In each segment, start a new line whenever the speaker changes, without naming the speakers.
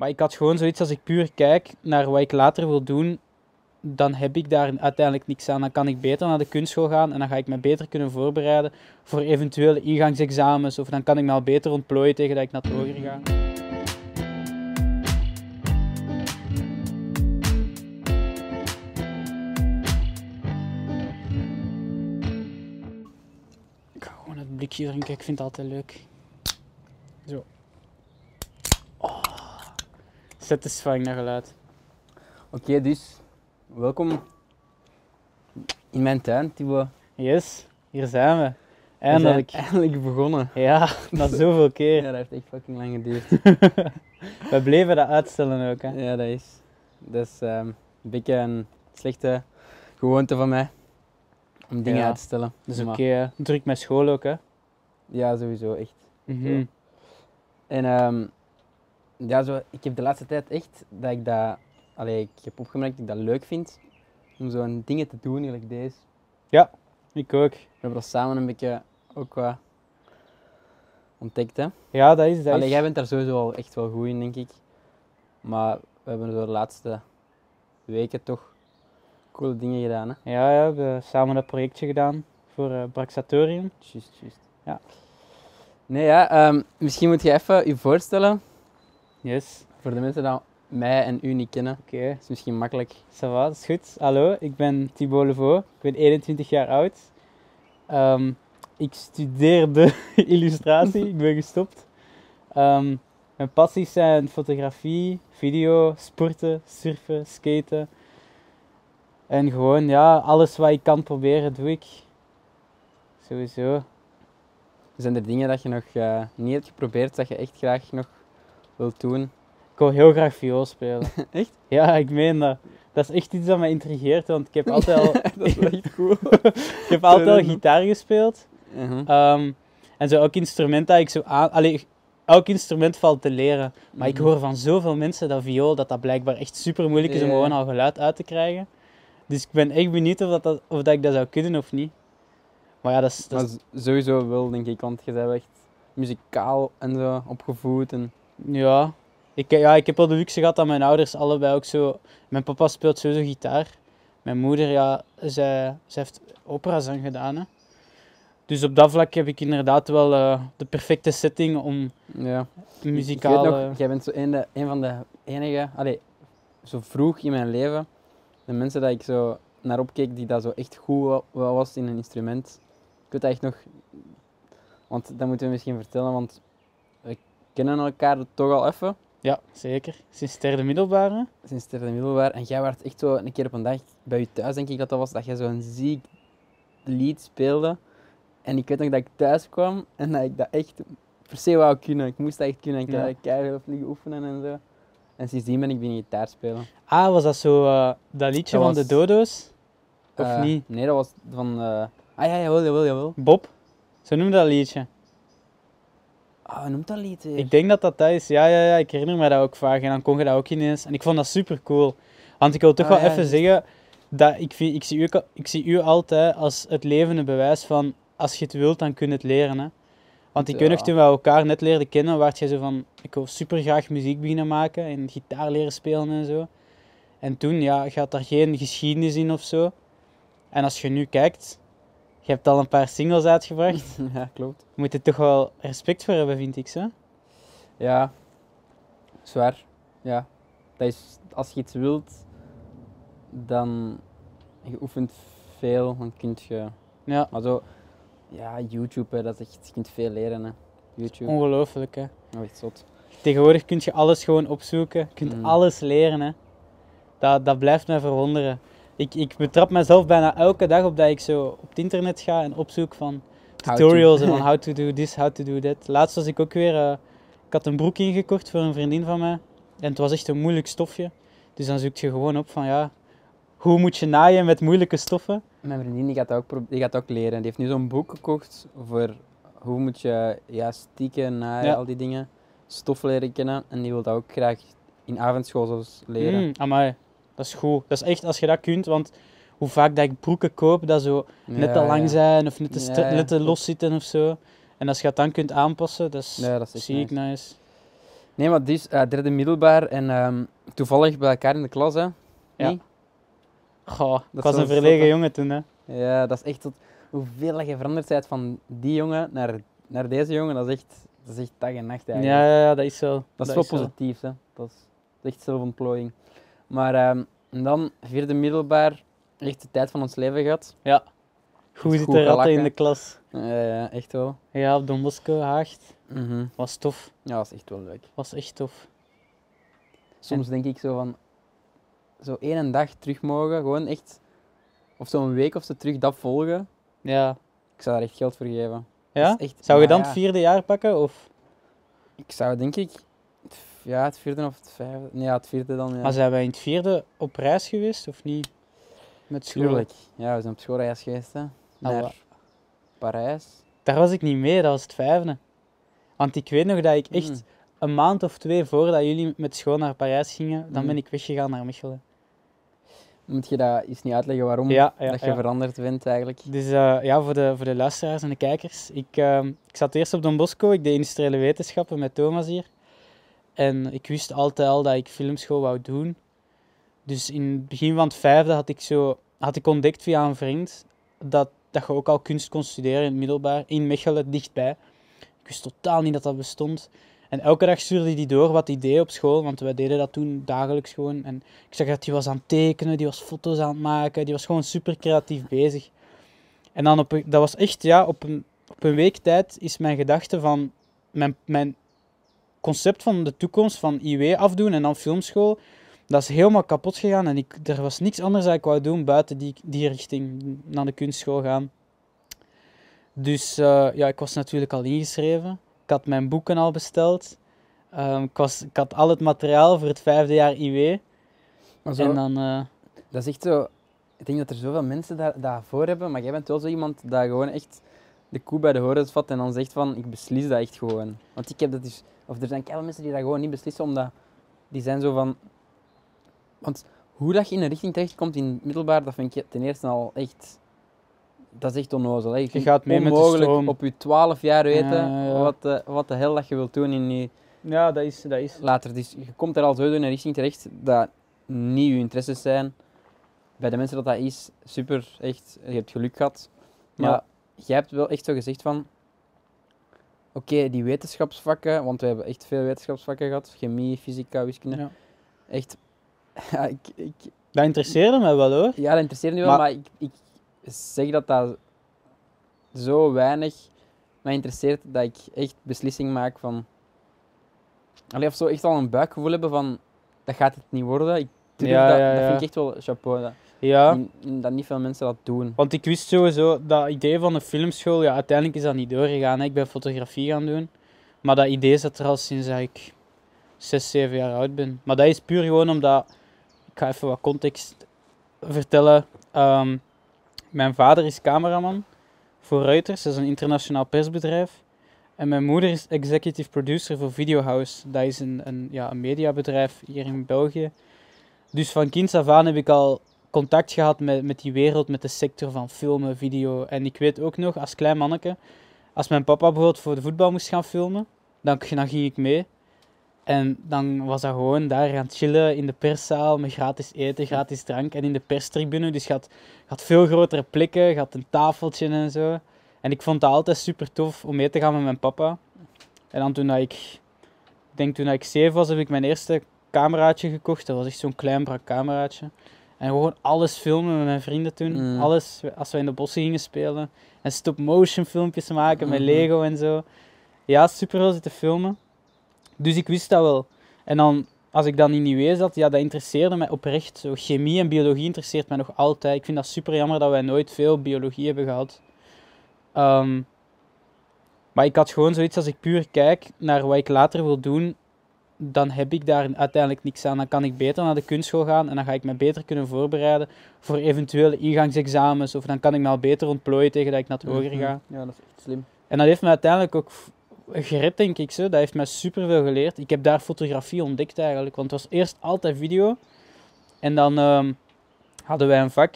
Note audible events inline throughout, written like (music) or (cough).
Maar ik had gewoon zoiets als ik puur kijk naar wat ik later wil doen, dan heb ik daar uiteindelijk niks aan. Dan kan ik beter naar de kunstschool gaan en dan ga ik me beter kunnen voorbereiden voor eventuele ingangsexamens. Of dan kan ik me al beter ontplooien tegen dat ik naar het hoger ga. Ik ga gewoon het blikje drinken, ik vind het altijd leuk. Zo. Satisfying naar geluid.
Oké, dus welkom in mijn tuin, Thibaut.
Yes, hier zijn we.
We
Eindelijk.
zijn eindelijk begonnen.
Ja, na (laughs) zoveel keer.
Ja, dat heeft echt fucking lang geduurd. (laughs)
We bleven dat uitstellen ook. Hè.
ja, dat is, dat is ehm, een beetje een slechte gewoonte van mij. Om dingen
Ja.
uit te stellen.
Dat is oké. druk met school ook. Hè.
Ja, sowieso, echt.
Mhm.
En ehm, ja, zo, ik heb de laatste tijd echt dat ik dat... Allee, ik heb opgemerkt dat ik dat leuk vind. Om zo'n dingen te doen, gelijk deze.
Ik ook.
We hebben dat samen een beetje ook wat ontdekt, hè.
Ja, dat is dat.
Allee,
is-
jij bent daar sowieso al echt wel goed in, denk ik. Maar we hebben zo de laatste weken toch coole dingen gedaan, hè.
Ja, ja, we hebben samen dat projectje gedaan voor eh Braxatorium.
Juist, juist.
Ja.
Nee, ja, ehm, misschien moet je even je voorstellen,
Yes.
voor de mensen die mij en u niet kennen.
Oké,
Dat is misschien makkelijk.
ça va, dat is goed. Hallo, ik ben Thibaut Levaux. Ik ben 21 jaar oud. Ehm, ik studeerde (laughs) illustratie. ik ben gestopt. Ehm, mijn passies zijn fotografie, video, sporten, surfen, skaten. En gewoon, ja, alles wat ik kan proberen, doe ik. Sowieso.
Zijn er dingen dat je nog eh, niet hebt geprobeerd, dat je echt graag nog wilt doen?
Ik wil heel graag viool spelen. (laughs)
Echt?
Ja, ik meen dat. Dat is echt iets dat mij intrigeert, want ik heb (laughs) altijd al,
dat is wel echt cool. (laughs)
ik heb altijd al gitaar gespeeld.
Mhm.
Ehm, en zo elk instrument dat ik zo aan... Allee, elk instrument valt te leren. Maar ik
Mhm.
hoor van zoveel mensen dat viool, dat dat blijkbaar echt super moeilijk is om gewoon al geluid uit te krijgen. Dus ik ben echt benieuwd of, dat, dat- of dat ik dat zou kunnen of niet. Maar ja, dat is... Dat
Maar sowieso wel, denk ik, want je bent echt muzikaal en zo opgevoed. En...
ja. Ik, ja, ik heb wel de luxe gehad dat mijn ouders allebei ook zo... Mijn papa speelt sowieso gitaar. Mijn moeder, ja, zij, zij heeft operazang gedaan, hè. Dus op dat vlak heb ik inderdaad wel eh, de perfecte setting om
Ja.
muzikaal...
Ik weet nog, jij bent zo een, de, een van de enige, allee, zo vroeg in mijn leven, de mensen dat ik zo naar opkeek die dat zo echt goed wa- wa- was in een instrument. Ik weet dat echt nog, want dat moeten we misschien vertellen, want kennen elkaar toch al even,
Ja, zeker. Sinds derde middelbare.
sinds het derde middelbaar. En jij werd echt zo een keer op een dag bij je thuis, denk ik dat dat was, dat jij zo'n ziek lied speelde. En ik weet nog dat ik thuis kwam en dat ik dat echt per se wou kunnen. Ik moest dat echt kunnen. Ik
Ja.
had keihard liggen oefenen en zo. En sindsdien ben ik beginnen gitaar spelen.
Ah, was dat zo eh, dat liedje
Dat
van
was-
de dodo's? Of
Eh,
niet?
Nee, dat was van... eh, Ah ja, jawel, jawel, jawel.
Bob? Zo noemde dat liedje.
Ah, hoe noemt dat lied?
Ik denk dat dat dat is. Ja, ja, ja, ik herinner me dat ook vaak. En dan kon je dat ook ineens. En ik vond dat super cool. Want ik wil toch
Ah,
wel
ja,
even zeggen dat ik, vind, ik, zie u, ik zie u altijd als het levende bewijs van als je het wilt, dan kun je het leren. Hè. Want ik weet nog
Ja.
toen we elkaar net leerden kennen, werd jij zo van, ik wil super graag muziek beginnen maken en gitaar leren spelen en zo. En toen, ja, je had daar geen geschiedenis in of zo. En als je nu kijkt, je hebt al een paar singles uitgebracht. (laughs)
ja, klopt.
Je moet er toch wel respect voor hebben, vind ik zo.
Ja, zwaar. Ja. Dat is, als je iets wilt, dan je oefent veel, dan kun je...
Ja,
Maar zo, ja, YouTube, hè, dat is echt, je kunt veel leren, hè. YouTube,
ongelooflijk hè.
oh, echt zot.
Tegenwoordig kun je alles gewoon opzoeken. Je kunt
Mm.
alles leren hè. Dat, dat blijft mij verwonderen. Ik, ik betrap mezelf bijna elke dag op dat ik zo op het internet ga en opzoek van tutorials en (laughs) van how to do this, how to do that. Laatst was ik ook weer, eh, ik had een broek ingekocht voor een vriendin van mij. En het was echt een moeilijk stofje. Dus dan zoek je gewoon op van ja, hoe moet je naaien met moeilijke stoffen?
Mijn vriendin die gaat dat ook, die gaat ook leren. Die heeft nu zo'n boek gekocht voor hoe moet je ja, stieken, naaien,
Ja.
al die dingen. Stof leren kennen. En die wil dat ook graag in avondschool leren.
Mm, amai, dat is goed. Dat is echt als je dat kunt, want hoe vaak dat ik broeken koop dat zo net te lang
ja.
zijn of net te,
Ja,
net te los zitten of zo. En als je dat dan kunt aanpassen, dat is
dat is
ziek
nice.
nice.
Nee, maar dus eh, derde middelbaar en ehm, toevallig bij elkaar in de klas, hè?
Ja.
Niet?
Goh, ik
Dat
was een verlegen jongen toen, hè.
Ja, dat is echt tot hoeveel dat je veranderd bent van die jongen naar, naar deze jongen, dat is echt, dat is echt dag en nacht eigenlijk.
ja, ja, dat is zo.
dat is wel
zo.
positief, hè. Dat is, dat is echt zelfontplooiing. Maar ehm, en dan, vierde middelbaar, echt de tijd van ons leven gehad.
Ja. Goed zitten ratten in de klas.
Ja, echt wel.
Ja, op Don Bosco, Haagt.
Mhm.
Was tof.
Ja, is echt wel leuk.
Was echt tof.
Soms denk ik zo van, zo één dag terug mogen, gewoon echt, of zo een week of zo terug dat volgen.
Ja.
Ik zou daar echt geld voor geven.
Ja?
Echt-
Zou je dan het vierde jaar pakken? Of?
Ik zou denk ik, ja, het vierde of het vijfde, nee, ja, het vierde dan, ja.
Maar zijn wij in het vierde op reis geweest of niet? Met school?
Tuurlijk. Ja, we zijn op schoolreis geweest, hè. Naar
wa-
Parijs.
Daar was ik niet mee, dat was het vijfde. Want ik weet nog dat ik echt
Mm.
een maand of twee voordat jullie met school naar Parijs gingen, dan
Mm.
ben ik weggegaan naar Mechelen.
Moet je dat eens niet uitleggen waarom
Ja, ja,
dat je
ja.
veranderd bent eigenlijk?
Dus eh, ja, voor de, voor de luisteraars en de kijkers. Ik, ehm, ik zat eerst op Don Bosco, ik deed industriële wetenschappen met Thomas hier. En ik wist altijd al dat ik filmschool wou doen. Dus in het begin van het vijfde had ik, zo, had ik ontdekt via een vriend dat, dat je ook al kunst kon studeren in het middelbaar, in Mechelen, dichtbij. Ik wist totaal niet dat dat bestond. En elke dag stuurde hij door wat deed op school, want wij deden dat toen dagelijks gewoon. En ik zag dat hij was aan het tekenen, die was foto's aan het maken, die was gewoon super creatief bezig. En dan op dat was echt, ja, op een, op een week tijd is mijn gedachte van mijn, mijn concept van de toekomst van IW afdoen en dan filmschool, dat is helemaal kapot gegaan. En ik, er was niks anders dat ik wou doen buiten die, die richting, naar de kunstschool gaan. Dus eh, ja, ik was natuurlijk al ingeschreven. Ik had mijn boeken al besteld. Ehm, ik, was, ik had al het materiaal voor het vijfde jaar IW.
Zo,
En dan, eh,
dat is echt zo... Ik denk dat er zoveel mensen daar, daarvoor hebben, maar jij bent wel zo iemand dat gewoon echt de koe bij de horens vat en dan zegt van, ik beslis dat echt gewoon. Want ik heb dat dus... Of er zijn keihard mensen die dat gewoon niet beslissen, omdat die zijn zo van... Want hoe dat je in een richting terechtkomt in het middelbaar, dat vind ik ten eerste al echt... Dat is echt onnozel. Hè. Je
gaat mee met de
onmogelijk
stroom.
op je 12 jaar weten
Ja, ja.
Wat, de, wat de hel dat je wilt doen in je
ja, dat is, dat is.
later. Dus je komt er al sowieso in een richting terecht dat niet je interesses zijn. Bij de mensen dat dat is, super, echt, je hebt geluk gehad. Maar
Ja.
Jij hebt wel echt zo gezegd van, oké, die wetenschapsvakken, want we hebben echt veel wetenschapsvakken gehad, chemie, fysica, wiskunde,
Ja.
echt, (laughs) ja, ik, ik,
Dat interesseerde me wel hoor.
ja, dat interesseert me wel,
Maar-
maar ik, ik zeg dat dat zo weinig mij interesseert dat ik echt beslissing maak van... Allee, of zo echt al een buikgevoel hebben van, dat gaat het niet worden. Ik durf
Ja,
dat,
ja,
dat vind ik echt wel chapeau. Dat,
Ja,
n- dat niet veel mensen dat doen.
want ik wist sowieso dat idee van de filmschool, ja, uiteindelijk is dat niet doorgegaan. Hè. Ik ben fotografie gaan doen. Maar dat idee zat er al sinds dat ik 6, 7 jaar oud ben. Maar dat is puur gewoon omdat, ik ga even wat context vertellen. Ehm, mijn vader is cameraman voor Reuters, dat is een internationaal persbedrijf. En mijn moeder is executive producer voor Videohouse. Dat is een, een, ja, een mediabedrijf hier in België. Dus van kinds af aan heb ik al contact gehad met, met die wereld, met de sector van filmen, video. En ik weet ook nog, als klein manneke, als mijn papa bijvoorbeeld voor de voetbal moest gaan filmen, dan, ging ik mee. En dan was dat gewoon daar gaan chillen in de perszaal met gratis eten, gratis drank en in de perstribune. Dus je had, je had veel grotere plekken, je had een tafeltje en zo. En ik vond het altijd super tof om mee te gaan met mijn papa. En dan toen dat ik, ik denk toen dat ik zeven was, heb ik mijn eerste cameraatje gekocht. Dat was echt zo'n klein brak cameraatje. En gewoon alles filmen met mijn vrienden toen.
Mm.
Alles, als we in de bossen gingen spelen. En stop-motion filmpjes maken met
Mhm.
Lego en zo. Ja, super veel zitten filmen. Dus ik wist dat wel. En dan, als ik dan in IW zat, ja, dat interesseerde mij oprecht. Zo, chemie en biologie interesseert mij nog altijd. Ik vind dat super jammer dat wij nooit veel biologie hebben gehad. Ehm, maar ik had gewoon zoiets als ik puur kijk naar wat ik later wil doen, dan heb ik daar uiteindelijk niks aan. Dan kan ik beter naar de kunstschool gaan en dan ga ik me beter kunnen voorbereiden voor eventuele ingangsexamens. Of dan kan ik me al beter ontplooien tegen dat ik naar het hoger
Mhm.
ga.
Ja, dat is echt slim.
En dat heeft me uiteindelijk ook gered, denk ik. Zo. Dat heeft mij superveel geleerd. Ik heb daar fotografie ontdekt eigenlijk. Want het was eerst altijd video. En dan ehm, hadden wij een vak.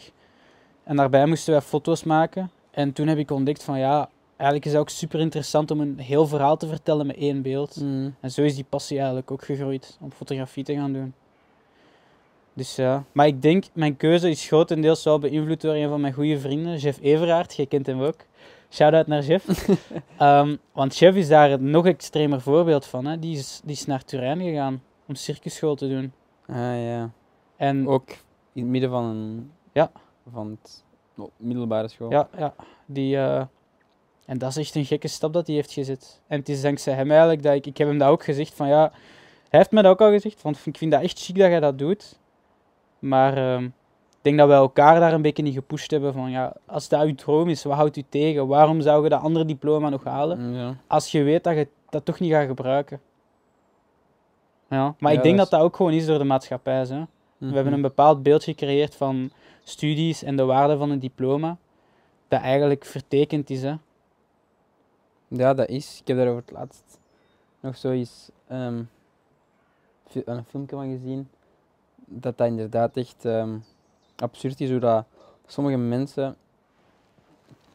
En daarbij moesten wij foto's maken. En toen heb ik ontdekt van ja, eigenlijk is het ook super interessant om een heel verhaal te vertellen met één beeld.
Mm.
En zo is die passie eigenlijk ook gegroeid om fotografie te gaan doen. Dus ja, maar ik denk, mijn keuze is grotendeels wel beïnvloed door een van mijn goede vrienden, Jeff Everaert. Je kent hem ook. Shout-out naar Jeff. (laughs) Ehm, want Jeff is daar een nog extremer voorbeeld van. Hè. Die, is, die is naar Turijn gegaan om circusschool te doen.
Ah ja.
En
Ook in het midden van een...
Ja.
Van het middelbare school.
ja, ja die, eh, en dat is echt een gekke stap dat hij heeft gezet. En het is dankzij hem eigenlijk dat ik... Ik heb hem dat ook gezegd van ja... Hij heeft mij dat ook al gezegd, want ik vind dat echt chic dat jij dat doet. Maar ehm, ik denk dat wij elkaar daar een beetje niet gepusht hebben van ja, als dat uw droom is, wat houdt u tegen? Waarom zou je dat andere diploma nog halen?
Ja.
Als je weet dat je dat toch niet gaat gebruiken. Ja, maar
Ja,
ik denk
dat is-
dat ook gewoon is door de maatschappij. Hè. We
Mhm.
hebben een bepaald beeld gecreëerd van studies en de waarde van een diploma, dat eigenlijk vertekend is. Hè.
Ja, dat is. Ik heb daar over het laatst nog zoiets fi- een filmpje van gezien. Dat dat inderdaad echt ehm, absurd is hoe dat sommige mensen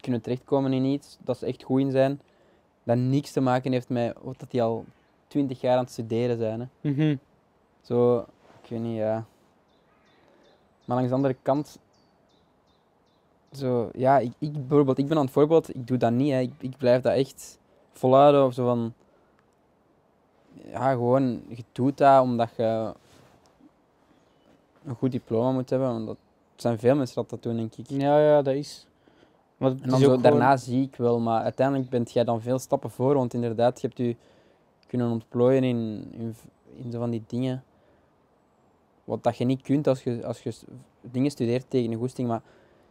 kunnen terechtkomen in iets dat ze echt goed in zijn, dat niks te maken heeft met wat dat die al twintig jaar aan het studeren zijn. Hè.
Mhm.
Zo, ik weet niet, ja. Maar langs de andere kant, zo, ja, ik, ik bijvoorbeeld, ik ben aan het voorbeeld, ik doe dat niet, hè. Ik, ik blijf dat echt volhouden of zo van, ja, gewoon, je doet dat omdat je een goed diploma moet hebben, want dat er zijn veel mensen dat dat doen, denk ik.
Ja, ja, dat is. Maar
En dan
is
zo,
gewoon-
daarna zie ik wel, maar uiteindelijk bent jij dan veel stappen voor, want inderdaad, je hebt je kunnen ontplooien in, in, in zo van die dingen. Wat dat je niet kunt als je, als je dingen studeert tegen een goesting, maar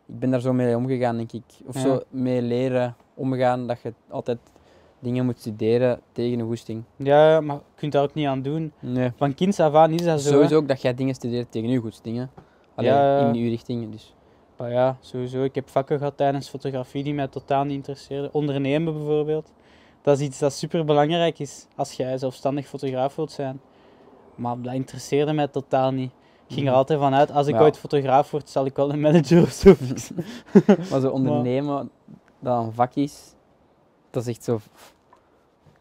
ik ben daar zo mee omgegaan, denk ik. Of
Ja.
zo mee leren omgaan, dat je altijd dingen moet studeren tegen een goesting.
Ja, maar je kunt daar ook niet aan doen.
Nee.
Van kinds af aan is dat zo. hè.
Sowieso ook dat jij dingen studeert tegen je goestingen. Alleen
Ja,
in uw richting, dus.
Maar ja, sowieso. Ik heb vakken gehad tijdens fotografie die mij totaal niet interesseerden. Ondernemen bijvoorbeeld. Dat is iets dat super belangrijk is als jij zelfstandig fotograaf wilt zijn. Maar dat interesseerde mij totaal niet. Ik ging er altijd van uit, als ik
Ja.
ooit fotograaf word, zal ik wel een manager of zo. (laughs)
Maar zo (laughs) ondernemen, dat een vak is, dat is echt zo...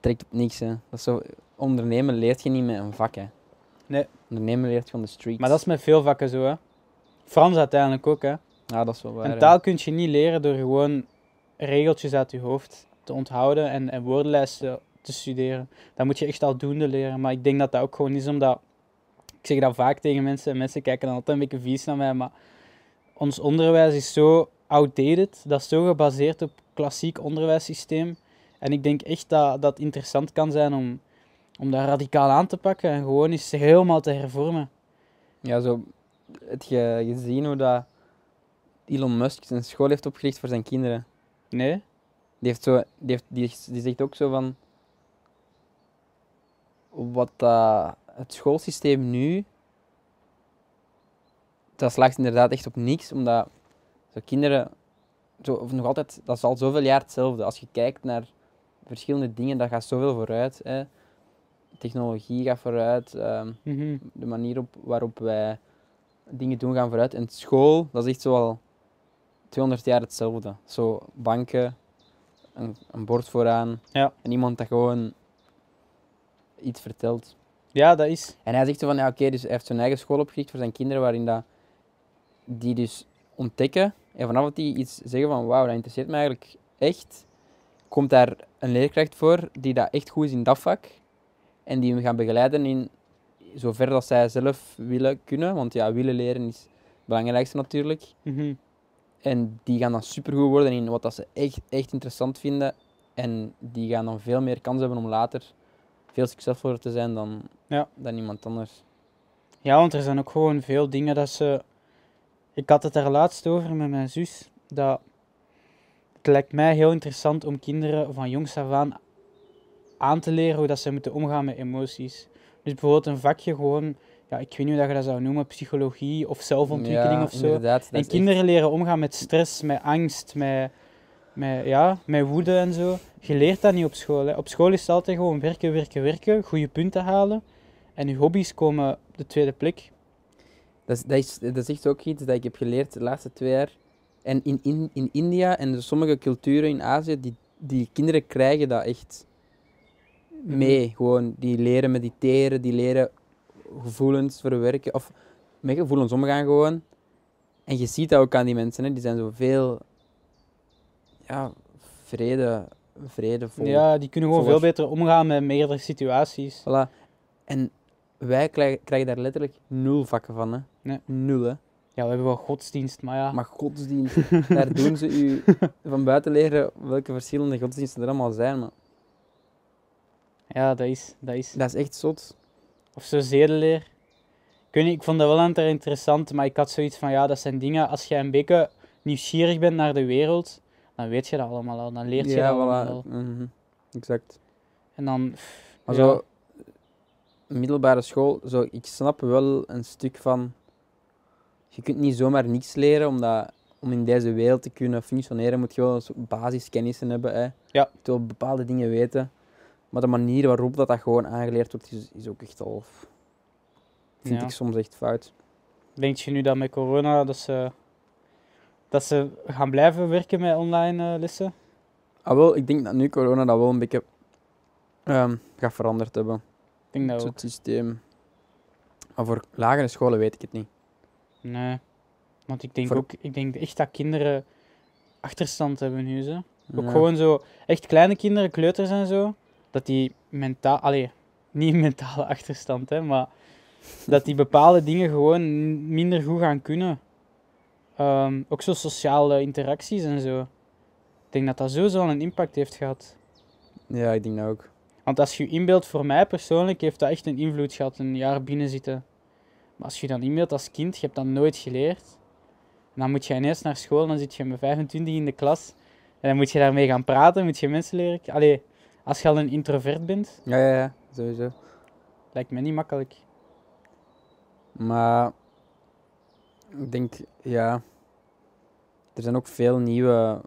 trekt op niks, hè. Dat zo... Ondernemen leert je niet met een vak, hè.
Nee.
Ondernemen leert je van de streets.
Maar dat is met veel vakken zo, hè. Frans uiteindelijk ook, hè.
Ja, dat is wel waar.
Een taal kun je niet leren door gewoon regeltjes uit je hoofd te onthouden en, en woordenlijsten te studeren. Dat moet je echt aldoende leren. Maar ik denk dat dat ook gewoon is omdat... Ik zeg dat vaak tegen mensen en mensen kijken dan altijd een beetje vies naar mij, maar ons onderwijs is zo outdated. Dat is zo gebaseerd op klassiek onderwijssysteem. En ik denk echt dat dat interessant kan zijn om, om dat radicaal aan te pakken en gewoon eens helemaal te hervormen.
Ja, zo... Heb je gezien hoe dat Elon Musk zijn school heeft opgericht voor zijn kinderen?
Nee?
Die, heeft zo, die, heeft, die, die zegt ook zo van... Wat dat het schoolsysteem nu... Dat slaagt inderdaad echt op niks, omdat zo kinderen... Zo, of nog altijd, dat is al zoveel jaar hetzelfde. Als je kijkt naar verschillende dingen, dat gaat zoveel vooruit. Hè. Technologie gaat vooruit, ehm,
Mhm.
de manier op, waarop wij dingen doen gaan vooruit. En school, dat is echt zo al 200 jaar hetzelfde. Zo banken, een, een bord vooraan
Ja.
en iemand dat gewoon iets vertelt.
Ja, dat is.
En hij zegt zo van, ja oké, dus hij heeft zijn eigen school opgericht voor zijn kinderen, waarin dat, die dus ontdekken en vanaf dat die iets zeggen van, wauw, dat interesseert me eigenlijk echt, komt daar een leerkracht voor die dat echt goed is in dat vak en die hem gaan begeleiden in zover dat zij zelf willen kunnen, want ja, willen leren is het belangrijkste natuurlijk.
Mhm.
En die gaan dan supergoed worden in wat dat ze echt, echt interessant vinden. En die gaan dan veel meer kans hebben om later veel succesvoller te zijn dan,
Ja.
dan iemand anders.
Ja, want er zijn ook gewoon veel dingen dat ze. Ik had het daar laatst over met mijn zus. Dat het lijkt mij heel interessant om kinderen van jongs af aan aan te leren hoe dat ze moeten omgaan met emoties. Dus bijvoorbeeld een vakje gewoon, ja, ik weet niet hoe je dat zou noemen, psychologie of zelfontwikkeling
Ja,
of zo. En
echt-
kinderen leren omgaan met stress, met angst, met, met, ja, met woede en zo. Je leert dat niet op school. Hè. Op school is het altijd gewoon werken, werken, werken, goede punten halen. En je hobby's komen op de tweede plek.
Dat is, dat, is, dat is echt ook iets dat ik heb geleerd de laatste twee jaar. En in, in, in India en de sommige culturen in Azië, die, die kinderen krijgen dat echt mee. Gewoon, die leren mediteren, die leren gevoelens verwerken, of met gevoelens omgaan gewoon. En je ziet dat ook aan die mensen, hè. die zijn zoveel ja, vrede, vredevol.
Ja, die kunnen gewoon veel beter omgaan met meerdere situaties.
Voilà. En wij krijgen, krijgen daar letterlijk nul vakken van. Hè.
Nee.
Nul, hè.
Ja, we hebben wel godsdienst, maar ja.
Maar godsdienst, daar doen ze u van buiten leren welke verschillende godsdiensten er allemaal zijn. Maar
Ja, dat is, dat is.
dat is echt zot.
Of zo zedeleer. Ik weet niet, ik vond dat wel aan het interessant, maar ik had zoiets van, ja, dat zijn dingen, als jij een beetje nieuwsgierig bent naar de wereld, dan weet je dat allemaal al, dan leert je
ja,
dat allemaal al.
Mhm. Exact.
En dan, pff,
Maar
ja,
zo, middelbare school, zo, ik snap wel een stuk van. Je kunt niet zomaar niks leren, omdat om in deze wereld te kunnen functioneren moet je wel een basiskennissen hebben. Hè.
Ja.
Je moet wel bepaalde dingen weten. Maar de manier waarop dat, dat gewoon aangeleerd wordt, is, is ook echt al. Vind
Ja.
ik soms echt fout.
denk je nu dat met corona, dat ze, dat ze gaan blijven werken met online eh, lessen?
Ah, wel, ik denk dat nu corona dat wel een beetje ehm, gaat veranderd hebben.
Ik denk dat
Zo
ook.
Het systeem. Maar voor lagere scholen weet ik het niet.
Nee. Want ik denk
Voor-
ook, ik denk echt dat kinderen achterstand hebben nu, ze. Ook
Ja.
gewoon zo, echt kleine kinderen, kleuters en zo, dat die mentaal, allee, niet mentale achterstand, hè, maar dat die bepaalde dingen gewoon minder goed gaan kunnen. Ehm, ook zo sociale interacties en zo. Ik denk dat dat sowieso al een impact heeft gehad.
Ja, ik denk dat ook.
Want als je je inbeeldt, voor mij persoonlijk, heeft dat echt een invloed gehad, een jaar binnen zitten. Maar als je dan inbeeldt als kind, je hebt dat nooit geleerd. En dan moet je ineens naar school, dan zit je met 25 in de klas. En dan moet je daarmee gaan praten, moet je mensen leren. Allee, als je al een introvert bent,
Ja, ja, ja, sowieso.
lijkt me niet makkelijk.
Maar ik denk, ja, er zijn ook veel nieuwe,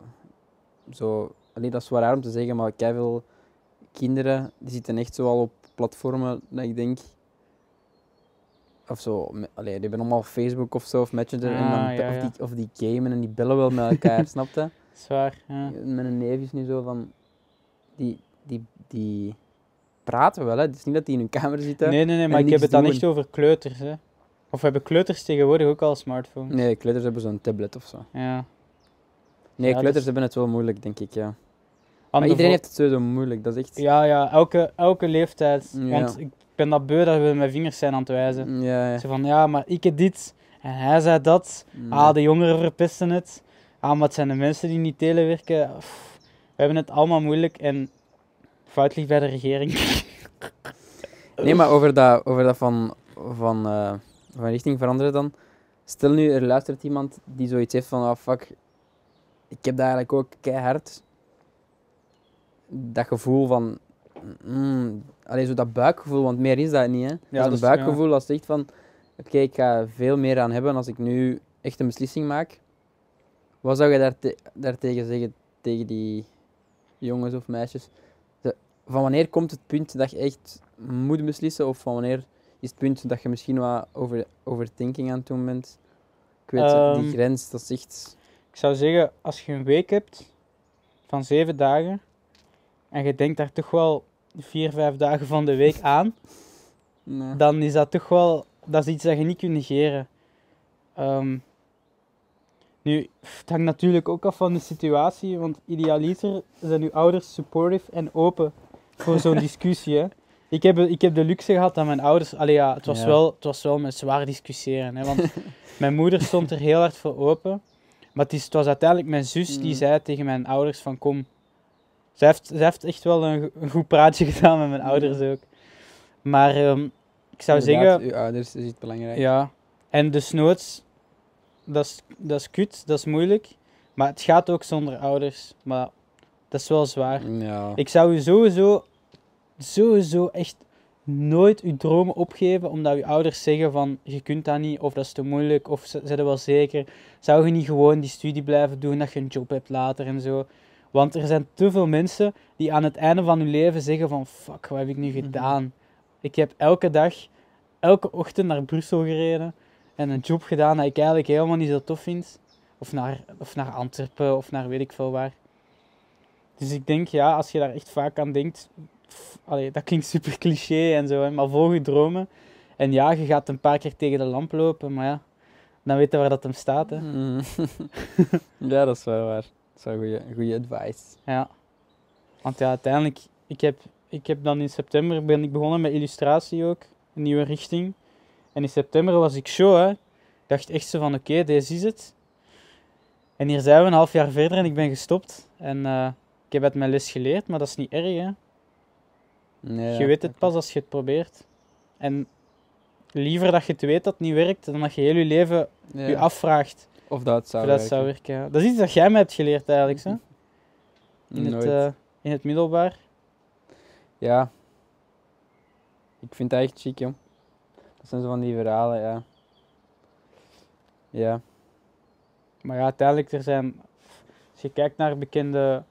zo, alleen dat is wel raar om te zeggen, maar veel kinderen die zitten echt zo al op platformen dat ik denk, of zo, allee, die hebben allemaal Facebook of zo, of Messenger, en dan,
Ah,
be-
ja,
of, die, of die gamen en die bellen wel met elkaar, (laughs) snap je?
Zwaar, ja.
Met een neef is nu zo van, die, die, die praten wel, hè. Het is niet dat die in hun kamer zitten.
Nee, nee, nee, maar
en
ik heb het dan
doen.
echt over kleuters, hè. Of hebben kleuters tegenwoordig ook al smartphones?
Nee, kleuters hebben zo'n tablet of zo.
Ja.
Nee,
Ja,
kleuters
dus-
hebben het wel moeilijk, denk ik, ja. Maar iedereen heeft het sowieso moeilijk, dat is echt...
Ja, ja, elke, elke leeftijd.
Ja.
Want ik ben dat beu dat we met vingers zijn aan het wijzen.
Ja, ja.
Zo van, ja, maar ik heb dit en hij zei dat.
Nee.
Ah, de jongeren verpesten het. Ah, maar het zijn de mensen die niet telewerken. Pff, we hebben het allemaal moeilijk en fout ligt bij de regering. (laughs)
Nee, maar over dat, over dat van, van, eh, van richting veranderen dan. Stel nu, er luistert iemand die zoiets heeft van, ah fuck, ik heb dat eigenlijk ook keihard. Dat gevoel van, mm, allee, zo dat buikgevoel, want meer is dat niet, hè. dat is een buikgevoel als zegt van, oké, ik ga veel meer aan hebben als ik nu echt een beslissing maak. Wat zou je daar daartegen zeggen, tegen die jongens of meisjes? De- van wanneer komt het punt dat je echt moet beslissen, of van wanneer is het punt dat je misschien wat over, overthinking aan het doen bent? Ik weet, het, die
Ehm,
grens, dat is echt...
Ik zou zeggen, als je een week hebt van zeven dagen en je denkt daar toch wel vier, vijf dagen van de week aan,
Nee.
dan is dat toch wel dat is iets dat je niet kunt negeren. Ehm, nu, het hangt natuurlijk ook af van de situatie, want idealiter zijn uw ouders supportive en open voor zo'n (laughs) discussie. Hè. Ik, heb, ik heb de luxe gehad dat mijn ouders, allee ja, het was,
Ja.
Wel, het was wel met zwaar discussiëren. Hè, want (laughs) mijn moeder stond er heel hard voor open, maar het, is, het was uiteindelijk mijn zus die
Mm.
zei tegen mijn ouders van kom. Zij heeft, heeft echt wel een, go- een goed praatje (laughs) gedaan met mijn ouders ook. Maar ehm, ik zou
Inderdaad,
zeggen,
uw ouders is iets belangrijk.
ja. En desnoods, dat is, dat is kut, dat is moeilijk. Maar het gaat ook zonder ouders. Maar dat is wel zwaar.
Ja.
Ik zou je sowieso, sowieso echt nooit je dromen opgeven omdat je ouders zeggen van je kunt dat niet of dat is te moeilijk of ze zijn er wel zeker. Zou je niet gewoon die studie blijven doen dat je een job hebt later en zo. Want er zijn te veel mensen die aan het einde van hun leven zeggen van fuck, wat heb ik nu
Mhm.
gedaan? Ik heb elke dag, elke ochtend naar Brussel gereden en een job gedaan dat ik eigenlijk helemaal niet zo tof vind. Of naar, of naar Antwerpen of naar weet ik veel waar. Dus ik denk, ja, als je daar echt vaak aan denkt, pff, allee, dat klinkt super cliché en zo, hè, maar volg je dromen. En ja, je gaat een paar keer tegen de lamp lopen, maar ja, dan weet je waar dat hem staat. Hè.
Mm. (laughs) ja, dat is wel waar. Dat is wel goede, goede advice.
Ja. Want ja, uiteindelijk, ik heb, ik heb dan in september ben ik begonnen met illustratie ook, een nieuwe richting. En in september was ik show, hè. Ik dacht echt zo van, oké, deze is het. En hier zijn we een half jaar verder en ik ben gestopt. En eh, ik heb uit mijn les geleerd, maar dat is niet erg, hè.
Nee,
je weet het pas als je het probeert. En liever dat je het weet dat het niet werkt, dan dat je heel je leven je afvraagt
Of dat het zou
dat
werken.
zou werken. ja. Dat is iets dat jij mij hebt geleerd eigenlijk, hè? In, het, eh, in het middelbaar.
Ja. Ik vind dat echt chic, joh. Dat zijn zo van die verhalen, ja. Ja.
Maar ja, uiteindelijk, er zijn... Als je kijkt naar bekende...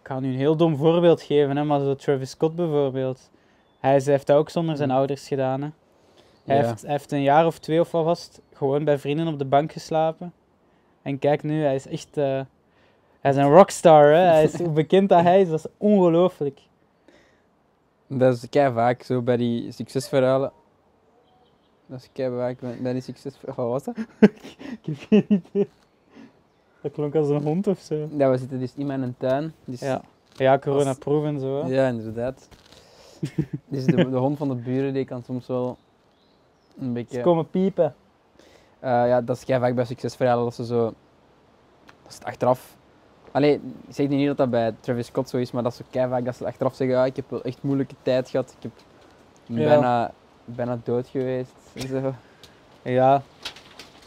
Ik ga nu een heel dom voorbeeld geven, hè, maar zo Travis Scott bijvoorbeeld. Hij heeft dat ook zonder zijn
Mm.
ouders gedaan, hè. Hij,
Ja.
heeft, hij heeft een jaar of twee of wat vast gewoon bij vrienden op de bank geslapen. En kijk nu, hij is echt... eh, hij is een rockstar, hè. Hij is, hoe bekend dat hij is, dat is ongelooflijk.
Dat is kei vaak zo bij die succesverhalen. Dat is kei vaak bij die succesverhalen. Wat was dat? (laughs)
Ik heb geen idee. Dat klonk als een hond of zo.
Ja, we zitten dus in mijn tuin. Dus,
Ja, ja corona-proef en zo. hè.
Ja, inderdaad. (laughs) dus de, de hond van de buren die kan soms wel een beetje...
Ze komen piepen.
Eh, ja, dat is kei vaak bij succesverhalen dat ze zo... Dat is het achteraf... Allee, ik zeg niet dat dat bij Travis Scott zo is, maar dat is zo vaak dat ze achteraf zeggen, ja, ik heb wel echt moeilijke tijd gehad, ik heb
Ja.
bijna, bijna dood geweest. en Zo.
Ja,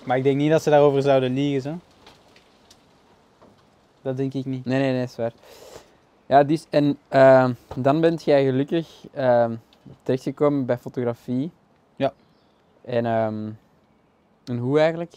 maar ik denk niet dat ze daarover zouden liegen, zo. Dat denk ik niet.
Nee, nee, nee, is waar. Ja, dus, en ehm, dan bent jij gelukkig ehm, terechtgekomen bij fotografie.
Ja.
En, ehm, en hoe eigenlijk?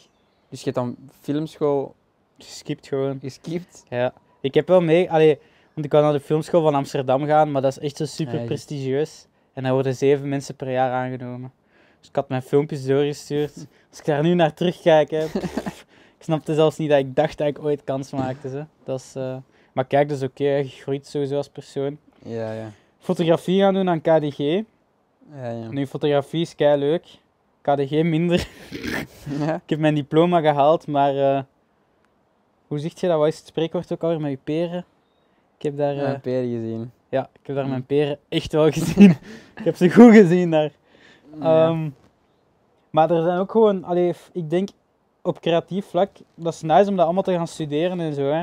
Dus je hebt dan filmschool
Geskipt gewoon.
geskipt.
Ja. Ik heb wel mee, allee, want ik kan naar de filmschool van Amsterdam gaan, maar dat is echt zo super
Ja,
prestigieus. En daar worden zeven mensen per jaar aangenomen. Dus ik had mijn filmpjes doorgestuurd. Als ik daar nu naar terugkijk, hè, pff, (laughs) ik snapte zelfs niet dat ik dacht dat ik ooit kans maakte. Zo. Dat is, eh, Maar kijk, dat is oké, je groeit sowieso als persoon.
Ja, ja.
Fotografie gaan doen aan KDG.
Ja, ja.
Nu, fotografie is kei leuk. KDG minder. (laughs)
ja.
Ik heb mijn diploma gehaald, maar eh, hoe zeg je dat? Wat is het spreekwoord ook alweer met je peren? Ik heb daar,
Ja,
eh,
Peer gezien.
ja, ik heb daar
Hm.
mijn peren echt wel gezien. (laughs) ik heb ze goed gezien daar.
Ja.
Ehm, maar er zijn ook gewoon, allee, ik denk op creatief vlak, dat is nice om dat allemaal te gaan studeren en zo. Hè.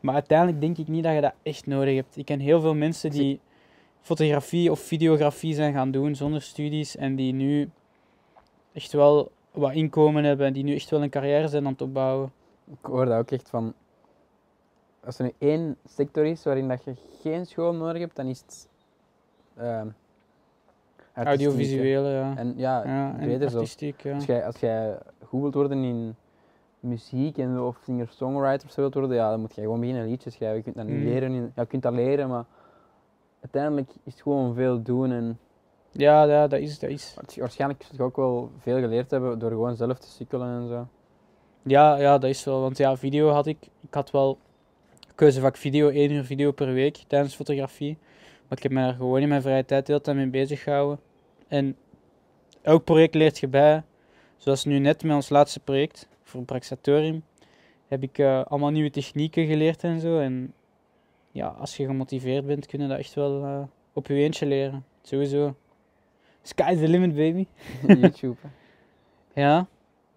Maar uiteindelijk denk ik niet dat je dat echt nodig hebt. Ik ken heel veel mensen die fotografie of videografie zijn gaan doen zonder studies en die nu echt wel wat inkomen hebben en die nu echt wel een carrière zijn aan het opbouwen.
Ik hoor dat ook echt van. Als er nu één sector is waarin dat je geen school nodig hebt, dan is het. ehm.
Audiovisuele, ja.
En ja,
ja,
breder zo.
ja.
Als jij, als jij goed wilt worden in muziek en, of singer-songwriter of zo wilt worden, ja, dan moet je gewoon beginnen liedjes schrijven. Je kunt dat
Mm.
leren. in- Ja, je kunt dat leren, maar uiteindelijk is het gewoon veel doen. En
Ja, ja, dat is, dat is.
waarsch- waarschijnlijk zul je ook wel veel geleerd hebben door gewoon zelf te sukkelen en zo.
Ja, ja, dat is wel. Want ja, video had ik. Ik had wel keuzevak video, één uur video per week tijdens fotografie. Maar ik heb me daar gewoon in mijn vrije tijd de hele tijd mee bezig gehouden. En elk project leert je bij. Zoals nu net met ons laatste project voor Praxatorium. Heb ik eh, allemaal nieuwe technieken geleerd en zo. En ja, als je gemotiveerd bent, kun je dat echt wel eh, op je eentje leren. Sowieso. Sky's the limit, baby. (laughs)
YouTube.
Ja.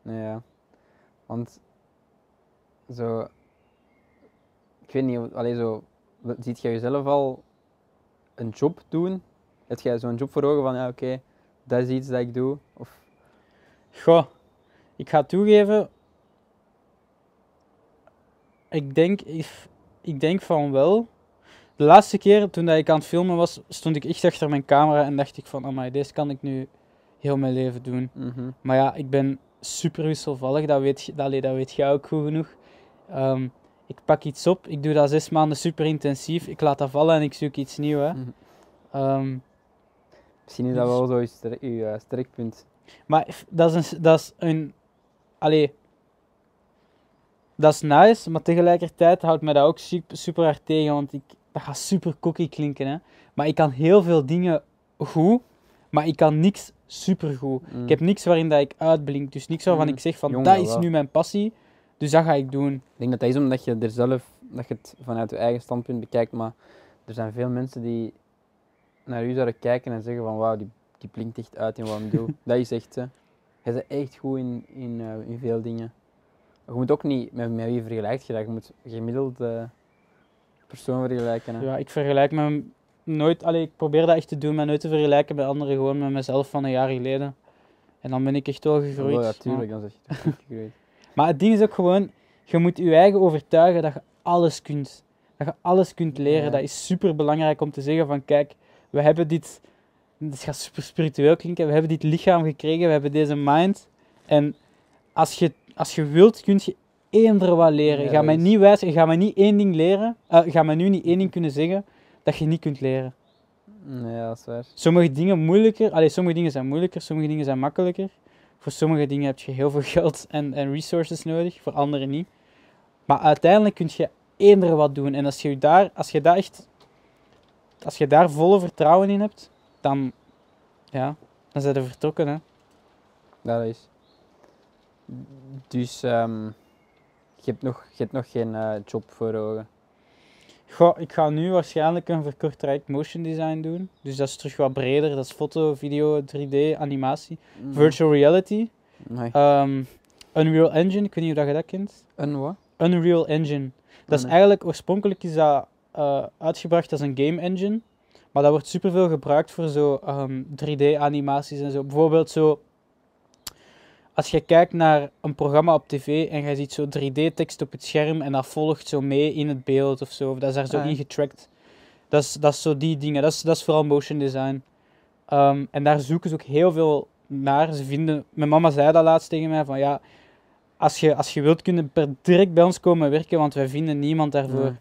Ja. Want zo, ik weet niet, of- allee, zo, ziet jij jezelf al een job doen? Heb jij zo'n job voor ogen van, ja, oké, dat is iets dat ik doe? Of,
Goh, ik ga toegeven. Ik denk, ik, ik denk van wel. De laatste keer toen dat ik aan het filmen was, stond ik echt achter mijn camera en dacht ik van, amai, deze kan ik nu heel mijn leven doen.
mhm,
Maar ja, ik ben super wisselvallig, dat weet, allee, dat weet jij ook goed genoeg. Ehm, ik pak iets op, ik doe dat zes maanden super intensief, ik laat dat vallen en ik zoek iets nieuws. Hè.
mhm.
Ehm,
Misschien is dat
Dus-
wel zo je, ster- je eh.
Maar dat is een, dat is een. Allee. Dat is nice, maar tegelijkertijd houdt mij dat ook super, super hard tegen. Want ik, dat gaat super cocky klinken, hè. Maar ik kan heel veel dingen goed, maar ik kan niks supergoed.
Mm.
Ik heb niks waarin dat ik uitblink. Dus niks waarvan
Mm.
ik zeg van, dat is
wel.
nu mijn passie. Dus dat ga ik doen.
Ik denk dat dat is omdat je er zelf, dat je het vanuit je eigen standpunt bekijkt, maar er zijn veel mensen die naar u zouden kijken en zeggen van wauw, die, die blinkt echt uit in wat hij doet. (laughs) dat is echt, hè. Je bent echt goed in, in, eh, in veel dingen. Je moet ook niet, met, met wie vergelijkt je dat? Je moet gemiddeld eh persoon vergelijken. Hè.
Ja, ik vergelijk me nooit... Allee, ik probeer dat echt te doen, maar nooit te vergelijken met anderen. Gewoon met mezelf van een jaar geleden. En dan ben ik echt wel gegroeid.
Oh, ja, tuurlijk, dan zeg je toch gegroeid. (laughs)
Maar het ding is ook gewoon, je moet je eigen overtuigen dat je alles kunt. Dat je alles kunt leren.
Ja.
Dat is super belangrijk om te zeggen van kijk, we hebben dit, het gaat super spiritueel klinken, we hebben dit lichaam gekregen, we hebben deze mind. En als je, als je wilt, kun je eender wat leren.
Ja,
ga mij niet wijzen, ga mij niet één ding leren, eh, ga mij nu niet één ding kunnen zeggen dat je niet kunt leren.
Nee, ja, dat is waar.
Sommige dingen moeilijker, allee, sommige dingen zijn moeilijker, sommige dingen zijn makkelijker. Voor sommige dingen heb je heel veel (laughs) geld en, en resources nodig, voor andere niet. Maar uiteindelijk kun je eender wat doen. En als je daar, als je daar echt, als je daar volle vertrouwen in hebt, dan, ja, dan zijn we vertrokken. Hè.
Dat is. Dus ehm, je, hebt nog, je hebt nog geen eh, job voor ogen.
Goh, ik ga nu waarschijnlijk een verkort traject motion design doen. Dus dat is terug wat breder. Dat is foto, video, 3D, animatie.
Mm.
Virtual reality.
Nee.
Ehm, Unreal Engine, ik weet niet of dat je dat kent.
Een wat?
Unreal Engine. Dat is
nee.
eigenlijk, oorspronkelijk is dat eh, uitgebracht als een game engine. Maar dat wordt superveel gebruikt voor zo 3D-animaties en zo. Bijvoorbeeld zo, als je kijkt naar een programma op tv en je ziet zo 3D-tekst op het scherm en dat volgt zo mee in het beeld of zo. Of dat is daar zo
Ah,
in getracked. Dat is, dat is zo die dingen. Dat is, dat is vooral motion design. Ehm, en daar zoeken ze ook heel veel naar. Ze vinden, mijn mama zei dat laatst tegen mij, van ja, als je, als je wilt, kun je per direct bij ons komen werken, want wij vinden niemand daarvoor.
Ja.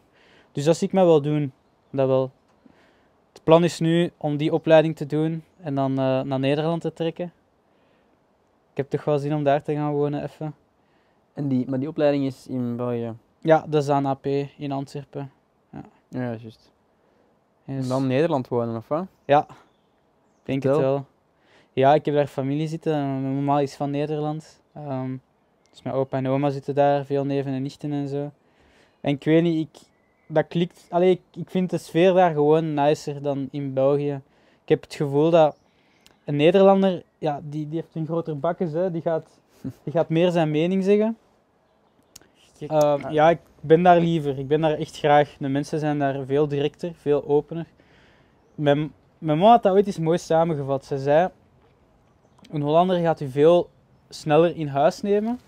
Dus dat zie ik mij wel doen. Dat wel. Het plan is nu om die opleiding te doen en dan eh, naar Nederland te trekken. Ik heb toch wel zin om daar te gaan wonen even.
En die, maar die opleiding is in België.
Ja, dat is aan AP in Antwerpen.
Ja, juist.
Yes.
En dan Nederland wonen, of wat?
Ik denk het wel. Ja, ik heb daar familie zitten. en Mijn mama is van Nederland. Ehm, dus mijn opa en oma zitten daar, veel neven en nichten en zo. En ik weet niet, ik, dat klikt. Allee, ik, ik vind de sfeer daar gewoon nicer dan in België. Ik heb het gevoel dat een Nederlander, ja, die, die heeft een groter bakkes, hè, die, gaat, die gaat meer zijn mening zeggen. Ehm, ja, ik ben daar liever. Ik ben daar echt graag. De mensen zijn daar veel directer, veel opener. Mijn, mijn mama had dat ooit eens mooi samengevat. Ze zei, een Hollander gaat u veel sneller in huis nemen,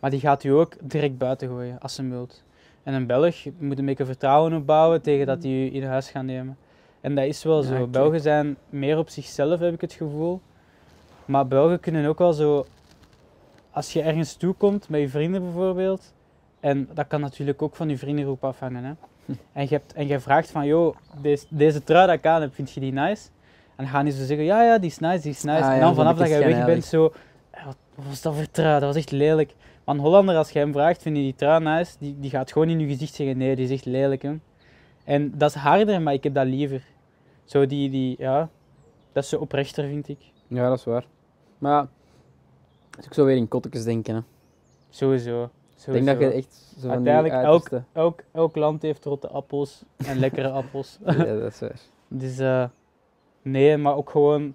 maar die gaat u ook direct buiten gooien als ze wilt. En een Belg moet een beetje vertrouwen opbouwen tegen dat die u in huis gaan nemen. En dat is wel zo. Belgen zijn meer op zichzelf, heb ik het gevoel. Maar Belgen kunnen ook wel zo, als je ergens toekomt met je vrienden bijvoorbeeld, en dat kan natuurlijk ook van je vriendengroep afhangen. Hè? (laughs) En, je hebt, en je vraagt van, joh, deze, deze trui dat ik aan heb, vind je die nice? En dan gaan die zo zeggen, ja, ja, die is nice, die is nice.
Ah,
en dan vanaf dat je weg bent, zo, "Eh, wat, wat was dat voor trui? Dat was echt lelijk. Maar een Hollander, als je hem vraagt, vind je die trui nice? Die, die gaat gewoon in je gezicht zeggen, nee, die is echt lelijk. Hè? En dat is harder, maar ik heb dat liever. Zo die, die ja, dat is zo oprechter, vind ik.
Ja, dat is waar. Maar ja, als ik zo weer in kottekes denken. Hè.
Sowieso.
Ik denk dat je echt zo van
Uiteindelijk, elk, elk, elk land heeft rotte appels en (laughs) lekkere appels.
Ja, dat is waar.
Dus eh, nee, maar ook gewoon,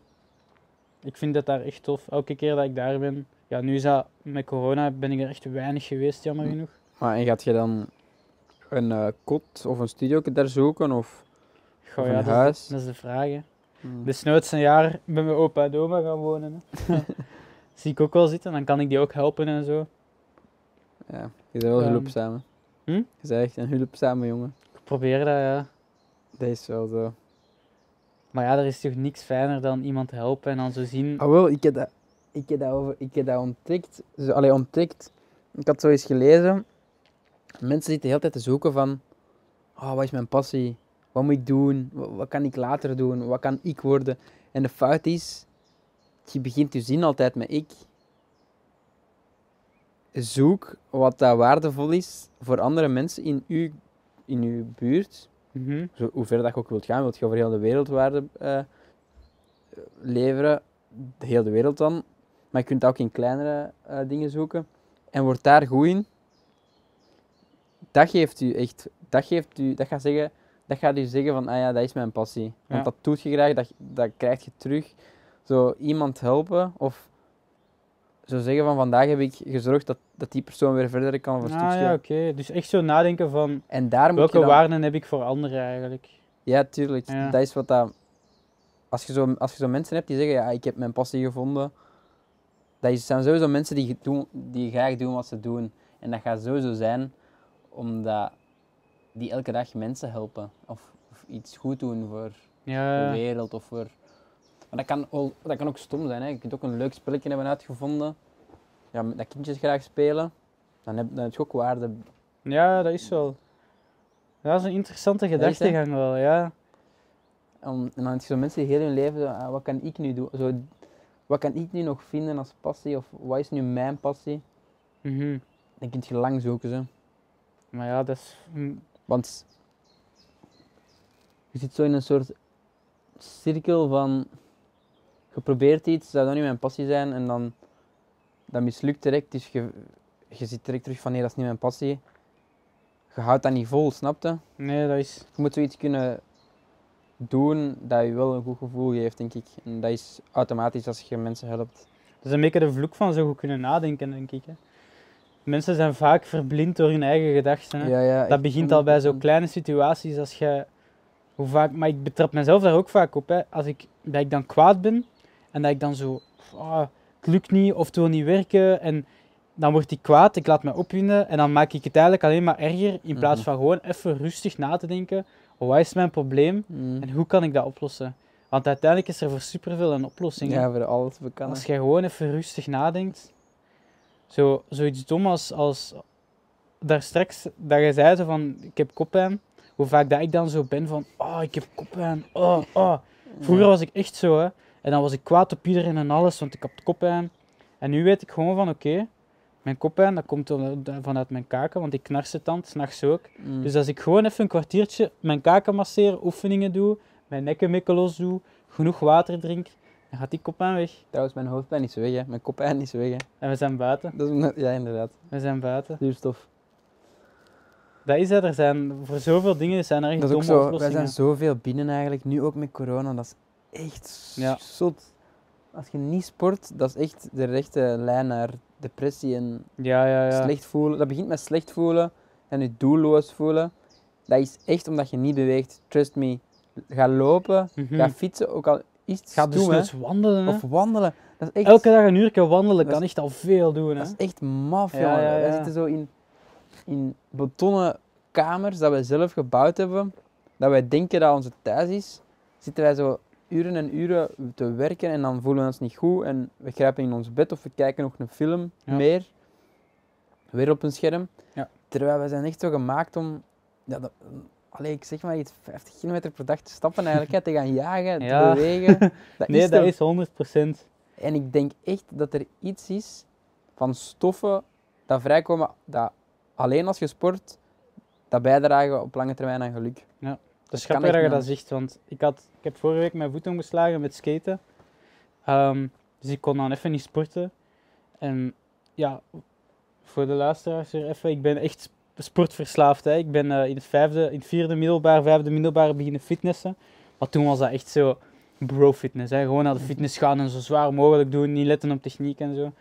ik vind dat daar echt tof. Elke keer dat ik daar ben, ja, nu is dat met corona ben ik er echt weinig geweest, jammer
Hm.
genoeg.
Maar en gaat je dan een eh, kot of een studio daar zoeken? Of,
Goh,
of
ja,
een
dat, is,
huis?
dat is de vraag. Hè.
Hmm.
Desnoods een jaar bij mijn opa en oma gaan wonen. Hè. (laughs) (laughs) Zie ik ook wel zitten, dan kan ik die ook helpen en zo.
Ja, je bent wel
Ehm,
hulpzaam. hè.
hm?
Je bent echt een hulpzame jongen.
Ik probeer dat, ja.
Dat is wel zo.
Maar ja, er is toch niks fijner dan iemand helpen en dan zo zien.
Ah wel, ik heb dat, ik heb dat, over, ik heb dat ontdekt. Allee, ontdekt. Ik had zo eens gelezen. Mensen zitten de hele tijd te zoeken van... Oh, wat is mijn passie? Wat moet ik doen? Wat, wat kan ik later doen? Wat kan ik worden? En de fout is... Je begint je zin altijd met ik. Zoek wat dat waardevol is voor andere mensen in uw, in uw buurt.
Mhm.
Zo, hoe ver dat je ook wilt gaan, wilt je over heel de wereld waarde eh, leveren, de hele wereld dan. Maar je kunt ook in kleinere eh, dingen zoeken. En wordt daar goed in. Dat geeft u echt, dat geeft u, dat gaat zeggen, dat gaat u zeggen van, ah ja, dat is mijn passie. Want
Ja.
dat doet je graag, dat, dat krijg je terug. Zo iemand helpen of zo zeggen van, vandaag heb ik gezorgd dat, dat die persoon weer verder kan of een
Ah
stukje.
ja, oké. Dus echt zo nadenken van
En daar moet
welke
dan...
waarden heb ik voor anderen eigenlijk.
Ja, tuurlijk.
Ja.
Dat is wat dat... Als je, zo, als je zo mensen hebt die zeggen, ja, ik heb mijn passie gevonden. Dat zijn sowieso mensen die, doen, die graag doen wat ze doen. En dat gaat sowieso zijn omdat die elke dag mensen helpen. Of, of iets goed doen voor de wereld. Of voor... Maar dat kan, ook, dat kan ook stom zijn. Hè. Je kunt ook een leuk spelletje hebben uitgevonden. Ja, dat kindjes graag spelen. Dan heb, dan heb je ook waarde.
ja, dat is wel. Dat is een interessante gedachtegang wel, ja.
Om, en dan heb je zo mensen die heel hun leven, zo, ah, wat kan ik nu doen? Zo, wat kan ik nu nog vinden als passie? Of wat is nu mijn passie?
Mhm.
Dan kun je lang zoeken. Zo.
Maar ja, dat is... mm,
Want je zit zo in een soort cirkel van je probeert iets, dat zou nu mijn passie zijn en dan dat mislukt direct. Dus je, je zit direct terug van nee, dat is niet mijn passie. Je houdt dat niet vol, snap je?
Nee, dat is...
Je moet zoiets kunnen doen dat je wel een goed gevoel geeft, denk ik. En dat is automatisch als je mensen helpt.
Dat is een beetje de vloek van zo goed kunnen nadenken, denk ik. Hè. Mensen zijn vaak verblind door hun eigen gedachten. Hè.
Ja, ja,
dat begint al bij zo'n
100%.
kleine situaties als je... Hoe vaak, maar ik betrap mezelf daar ook vaak op. Hè. Als ik, dat ik dan kwaad ben en dat ik dan zo... ah, het lukt niet of het wil niet werken. En dan word ik kwaad, ik laat me opwinden en dan maak ik het eigenlijk alleen maar erger. In plaats
Mhm.
van gewoon even rustig na te denken. Wat is mijn probleem
Mm.
en hoe kan ik dat oplossen? Want uiteindelijk is er voor superveel een oplossing.
Ja, voor alles bekend.
Als je gewoon even rustig nadenkt. Zo, zoiets dom als, als daar straks dat je zei zo van ik heb koppijn. Hoe vaak dat ik dan zo ben van oh ik heb koppijn. Oh, oh. Vroeger was ik echt zo hè. En dan was ik kwaad op iedereen en alles, want ik had koppijn. En nu weet ik gewoon van oké, mijn koppijn dat komt vanuit mijn kaken, want ik knars het dan, s'nachts ook.
Mm.
Dus als ik gewoon even een kwartiertje mijn kaken masseer, oefeningen doe, mijn nekken mikken los doe, genoeg water drink, gaat die koppijn weg.
Trouwens, mijn hoofdpijn is weg, hè. Mijn koppijn is weg, hè.
En we zijn buiten.
Dat is ja, inderdaad.
We zijn buiten.
Zuurstof.
Dat is het. Er zijn voor zoveel dingen zijn er echt
Dat
domme
zo. Wij
oplossingen.
zijn zoveel binnen eigenlijk, nu ook met corona. Dat is echt
Ja.
zot. Als je niet sport, dat is echt de rechte lijn naar depressie en
Ja, ja, ja.
slecht voelen. Dat begint met slecht voelen en je doelloos voelen. Dat is echt omdat je niet beweegt. Trust me. Ga lopen,
Mhm.
ga fietsen, ook al
Ga dus
hè.
eens wandelen. Hè.
Of wandelen. Dat is echt,
Elke dag een uur wandelen
Dat
kan
is-
echt al veel doen. Hè.
dat is echt maf,
Ja,
jongen.
ja,
Wij
ja.
zitten zo in, in betonnen kamers dat wij zelf gebouwd hebben. Dat wij denken dat onze thuis is. Zitten wij zo uren en uren te werken en dan voelen we ons niet goed. En we grijpen in ons bed of we kijken nog een film meer. Weer op een scherm.
Ja.
Terwijl wij zijn echt zo gemaakt om... Ja, dat, allee, ik zeg maar iets, 50 kilometer per dag te stappen eigenlijk. hè, te gaan jagen,
Ja.
te bewegen. (laughs) Dat
Nee,
is
dat is 100%.
en ik denk echt dat er iets is van stoffen dat vrijkomen, dat alleen als je sport, dat bijdragen op lange termijn aan geluk.
Dat is grappig dat je dat zegt, want ik, had, ik heb vorige week mijn voet omgeslagen met skaten. Ehm, dus ik kon dan even niet sporten. En ja, voor de luisteraars weer even, ik ben echt sportverslaafd. Hè. Ik ben eh, in, het vijfde, in het vierde middelbaar, vijfde middelbaar beginnen fitnessen. Maar toen was dat echt zo bro-fitness. Hè. Gewoon naar de fitness gaan en zo zwaar mogelijk doen, niet letten op techniek en zo.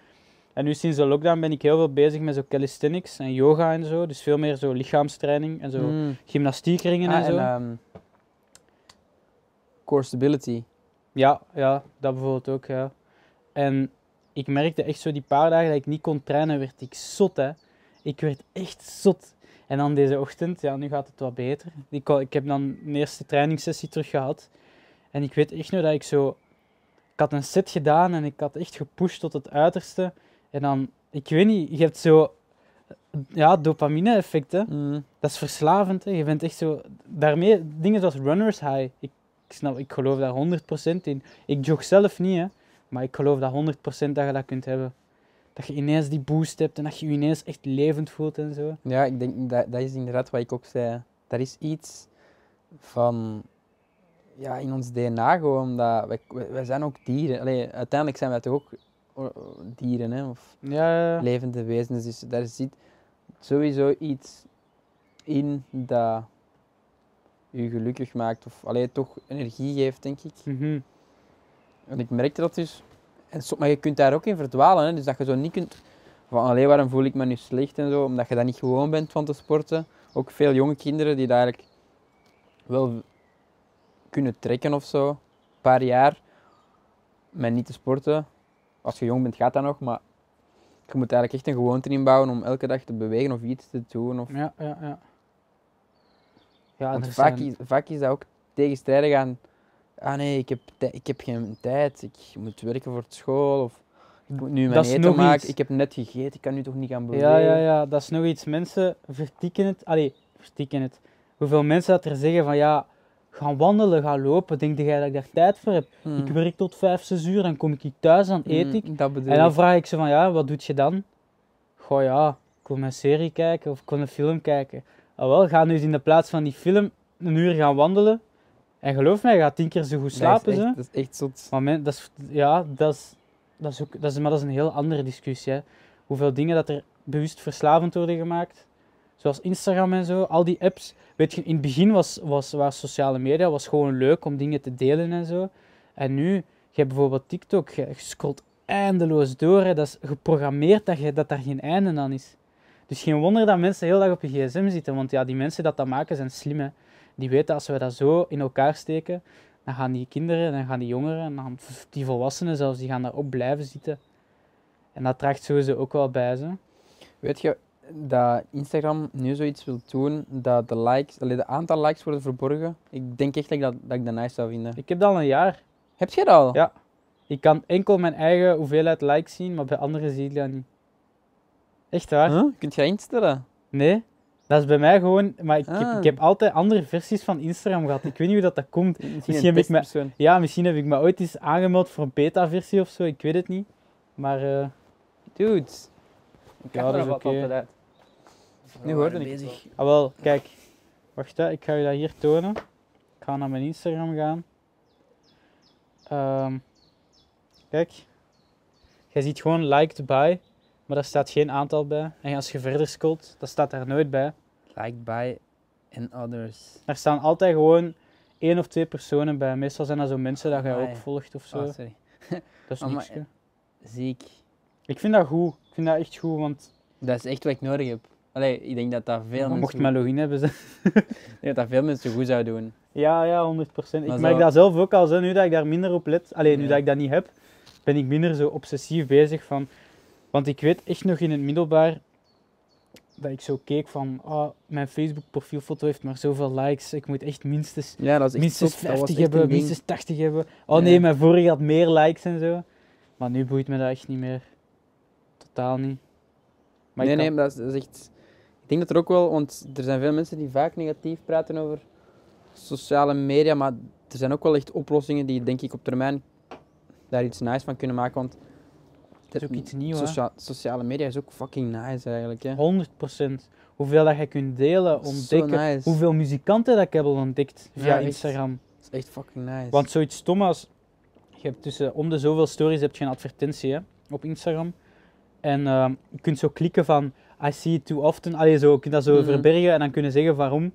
En nu sinds de lockdown ben ik heel veel bezig met zo calisthenics en yoga en zo. Dus veel meer zo lichaamstraining en zo
Mm.
gymnastiekringen
Ah,
en zo.
en ehm, core stability.
Ja, ja, dat bijvoorbeeld ook, ja. En ik merkte echt zo die paar dagen dat ik niet kon trainen, werd ik zot, hè. Ik werd echt zot. En dan deze ochtend, ja, nu gaat het wat beter. Ik, ik heb dan een eerste trainingssessie terug gehad. En ik weet echt nog dat ik zo... Ik had een set gedaan en ik had echt gepusht tot het uiterste. En dan, ik weet niet, je hebt zo... Ja, dopamine-effect, hè.
Mm.
Dat is verslavend. Hè. Je bent echt zo. Daarmee, dingen zoals runners high. Ik, ik, snap, ik geloof daar 100% in. Ik jog zelf niet, hè, maar ik geloof daar 100% dat je dat kunt hebben. Dat je ineens die boost hebt en dat je je ineens echt levend voelt en zo.
Ja, ik denk dat, dat is inderdaad wat ik ook zei. Er is iets van ja, in ons DNA gewoon, omdat wij, wij, zijn ook dieren. Allee, uiteindelijk zijn wij toch ook eh, dieren, hè? Of
Ja,
levende wezens. Dus daar zit sowieso iets in dat je gelukkig maakt. Of allee, toch energie geeft, denk ik.
Mhm.
En ik merkte dat dus. En maar je kunt daar ook in verdwalen. Hè? Dus dat je zo niet kunt van allee, waarom voel ik me nu slecht en zo. Omdat je dat niet gewoon bent van te sporten. Ook veel jonge kinderen die dat eigenlijk wel kunnen trekken of zo. Een paar jaar met niet te sporten. Als je jong bent gaat dat nog, maar je moet eigenlijk echt een gewoonte inbouwen om elke dag te bewegen of iets te doen. Of...
Ja, ja, ja. Ja,
Want vaak,
zijn-
is, vaak is dat ook tegenstrijdig aan. Ah nee, ik heb, ik heb geen tijd. Ik moet werken voor school. Of ik moet nu mijn eten maken.
iets.
Ik heb net gegeten. Ik kan nu toch niet gaan bewegen.
Ja, ja, ja, dat is nog iets. Mensen vertikken het. Allee, vertikken het. Hoeveel mensen dat er zeggen van ja, gaan wandelen, gaan lopen. Denk jij dat ik daar tijd voor heb?
Hmm.
Ik werk tot 5, 6 uur, dan kom ik thuis, dan eet
Hmm,
ik.
Dat bedoel
En dan vraag ik ze van ja, wat doet je dan? Goh ja, ik wil mijn serie kijken of ik wil een film kijken. Ah wel, ga nu eens in de plaats van die film een uur gaan wandelen. En geloof mij, je gaat tien keer zo goed
Dat is
slapen.
echt-. Dat is echt zot.
Maar men, dat is, ja, dat is, dat is ook, dat is, maar dat is een heel andere discussie. Hè. Hoeveel dingen dat er bewust verslavend worden gemaakt. Zoals Instagram en zo, al die apps. Weet je, in het begin was, was, was sociale media was gewoon leuk om dingen te delen en zo. En nu, je hebt bijvoorbeeld TikTok, je, je scrolt eindeloos door. Hè. Dat is geprogrammeerd dat, je, dat daar geen einde aan is. Dus geen wonder dat mensen heel dag op je gsm zitten. Want ja, die mensen dat dat maken zijn slim. Hè. Die weten als we dat zo in elkaar steken, dan gaan die kinderen, dan gaan die jongeren, en dan die volwassenen zelfs, die gaan daarop blijven zitten. En dat draagt sowieso ook wel bij ze.
Weet je dat Instagram nu zoiets wil doen dat de likes, allee, de aantal likes worden verborgen? Ik denk echt dat ik dat, dat, ik dat nice zou vinden.
Ik heb dat al een jaar.
Heb jij dat al?
Ja. Ik kan enkel mijn eigen hoeveelheid likes zien, maar bij anderen zie ik dat niet. Echt waar?
Huh? Kunt je dat instellen?
Nee. Dat is bij mij gewoon... Maar ik, heb,
Ah.
ik heb altijd andere versies van Instagram gehad. Ik weet niet hoe dat, dat komt.
Misschien,
heb ik me-. Ja, misschien heb ik me ooit eens aangemeld voor een beta-versie of zo. Ik weet het niet. Maar... eh,
Dude. Ik
Ja,
er wat altijd uit. Nu hoorde ik het wel.
Ah, wel, kijk. Wacht, hè. ik ga je dat hier tonen. Ik ga naar mijn Instagram gaan. Ehm, kijk. Je ziet gewoon liked by, maar daar staat geen aantal bij. En als je verder scrolt, dat staat daar nooit bij.
Liked by and others.
Daar staan altijd gewoon één of twee personen bij. Meestal zijn dat zo mensen dat jij ook volgt of zo.
Oh, sorry. (laughs)
dat is niks.
Ziek.
Ik vind dat goed. Ik vind dat echt goed, want
Dat is echt wat ik nodig heb. Allee, ik denk dat dat veel
mocht
mensen,
mijn login hebben ze. (laughs)
ik denk dat dat veel mensen goed zou doen.
Ja, ja, 100%. Ik merk dat zelf ook al, zo, nu dat ik daar minder op let. Alleen nu
Ja.
dat ik dat niet heb, ben ik minder zo obsessief bezig van... Want ik weet echt nog in het middelbaar dat ik zo keek van, ah, mijn Facebook profielfoto heeft maar zoveel likes. Ik moet echt minstens,
Ja, dat is echt
minstens
zot. Dat was
50
echt een
hebben, minstens 80 hebben. Oh
Ja.
nee, mijn vorige had meer likes en zo. Maar nu boeit me dat echt niet meer. Totaal niet. Maar
nee, nee, dat is, dat is echt... Ik denk dat er ook wel, want er zijn veel mensen die vaak negatief praten over sociale media, maar er zijn ook wel echt oplossingen die, denk ik, op termijn daar iets nice van kunnen maken, want
is ook iets nieuws,
socia- sociale media is ook fucking nice eigenlijk, hè.
100%. Hoeveel dat je kunt delen, ontdekken.
nice.
Hoeveel muzikanten dat ik heb al ontdekt via
Ja.
Instagram.
Dat is echt fucking nice.
Want zoiets stom als... Je hebt tussen om de zoveel stories heb je een advertentie hè, op Instagram. En ehm, je kunt zo klikken van... I see it too often. Allee, zo, je kunt dat zo
Mhm.
verbergen en dan kunnen zeggen waarom.